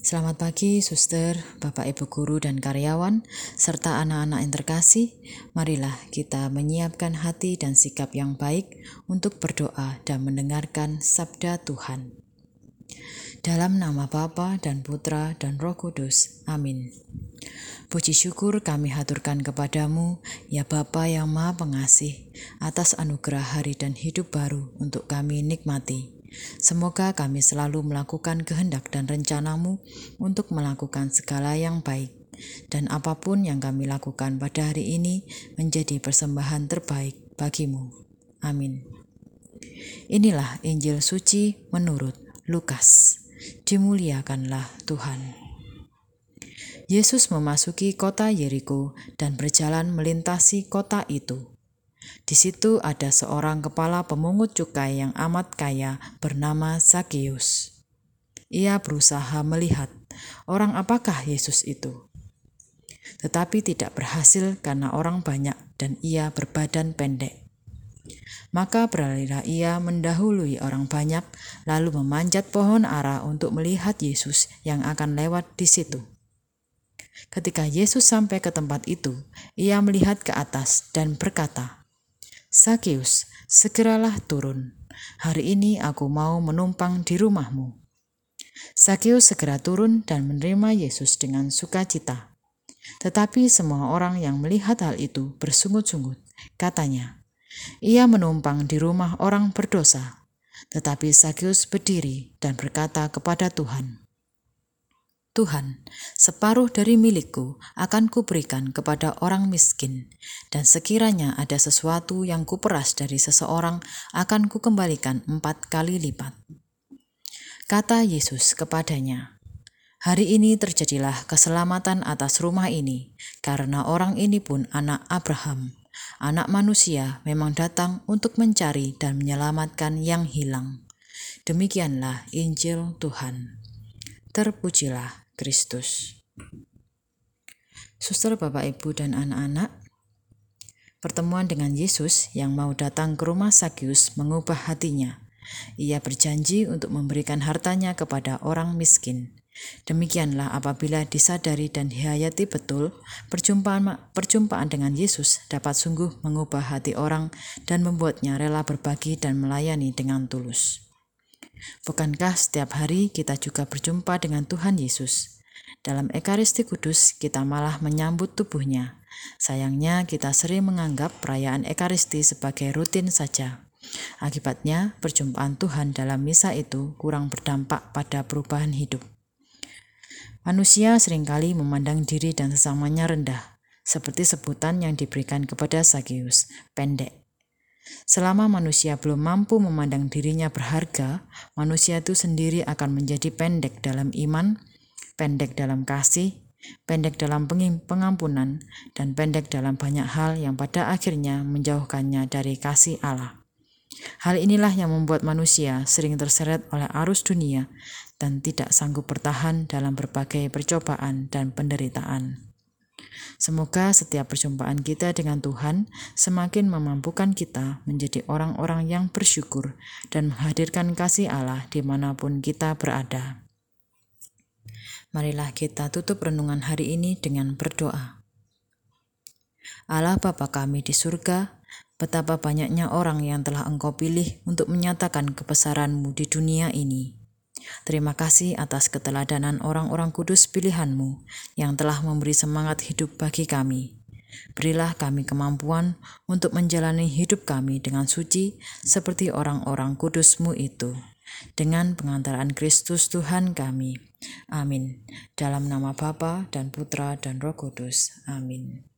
Selamat pagi, suster, bapak, ibu guru, dan karyawan, serta anak-anak yang terkasih. Marilah kita menyiapkan hati dan sikap yang baik untuk berdoa dan mendengarkan sabda Tuhan. Dalam nama Bapa dan Putra dan Roh Kudus. Amin. Puji syukur kami haturkan kepadamu, ya Bapa yang Maha Pengasih, atas anugerah hari dan hidup baru untuk kami nikmati. Semoga kami selalu melakukan kehendak dan rencanamu untuk melakukan segala yang baik, dan apa pun yang kami lakukan pada hari ini menjadi persembahan terbaik bagimu. Amin. Inilah Injil suci menurut Lukas. Dimuliakanlah Tuhan. Yesus memasuki kota Yeriko dan berjalan melintasi kota itu. Di situ ada seorang kepala pemungut cukai yang amat kaya bernama Zakheus. Ia berusaha melihat orang apakah Yesus itu. Tetapi tidak berhasil karena orang banyak dan ia berbadan pendek. Maka beralihlah ia mendahului orang banyak, lalu memanjat pohon ara untuk melihat Yesus yang akan lewat di situ. Ketika Yesus sampai ke tempat itu, ia melihat ke atas dan berkata, Sakeus, segeralah turun. Hari ini aku mau menumpang di rumahmu. Sakeus segera turun dan menerima Yesus dengan sukacita. Tetapi semua orang yang melihat hal itu bersungut-sungut. Katanya, ia menumpang di rumah orang berdosa. Tetapi Sakeus berdiri dan berkata kepada Tuhan, Tuhan, separuh dari milikku akan kuberikan kepada orang miskin, dan sekiranya ada sesuatu yang kuperas dari seseorang, akan kukembalikan empat kali lipat. Kata Yesus kepadanya, Hari ini terjadilah keselamatan atas rumah ini, karena orang ini pun anak Abraham. Anak manusia memang datang untuk mencari dan menyelamatkan yang hilang. Demikianlah Injil Tuhan. Terpujilah Kristus. Suster, Bapak, Ibu, dan anak-anak, pertemuan dengan Yesus yang mau datang ke rumah Sakyus mengubah hatinya. Ia berjanji untuk memberikan hartanya kepada orang miskin. Demikianlah apabila disadari dan dihayati betul, perjumpaan, perjumpaan dengan Yesus dapat sungguh mengubah hati orang dan membuatnya rela berbagi dan melayani dengan tulus. Bukankah setiap hari kita juga berjumpa dengan Tuhan Yesus? Dalam Ekaristi Kudus, kita malah menyambut tubuhnya. Sayangnya, kita sering menganggap perayaan Ekaristi sebagai rutin saja. Akibatnya, perjumpaan Tuhan dalam misa itu kurang berdampak pada perubahan hidup. Manusia sering kali memandang diri dan sesamanya rendah, seperti sebutan yang diberikan kepada Sageus, pendek. Selama manusia belum mampu memandang dirinya berharga, manusia itu sendiri akan menjadi pendek dalam iman, pendek dalam kasih, pendek dalam pengampunan, dan pendek dalam banyak hal yang pada akhirnya menjauhkannya dari kasih Allah. Hal inilah yang membuat manusia sering terseret oleh arus dunia dan tidak sanggup bertahan dalam berbagai percobaan dan penderitaan. Semoga setiap perjumpaan kita dengan Tuhan semakin memampukan kita menjadi orang-orang yang bersyukur dan menghadirkan kasih Allah di mana pun kita berada. Marilah kita tutup renungan hari ini dengan berdoa. Allah Bapa kami di surga, betapa banyaknya orang yang telah Engkau pilih untuk menyatakan kebesaran-Mu di dunia ini. Terima kasih atas keteladanan orang-orang kudus pilihanmu yang telah memberi semangat hidup bagi kami. Berilah kami kemampuan untuk menjalani hidup kami dengan suci seperti orang-orang kudusmu itu. Dengan pengantaran Kristus Tuhan kami. Amin. Dalam nama Bapa dan Putra dan Roh Kudus. Amin.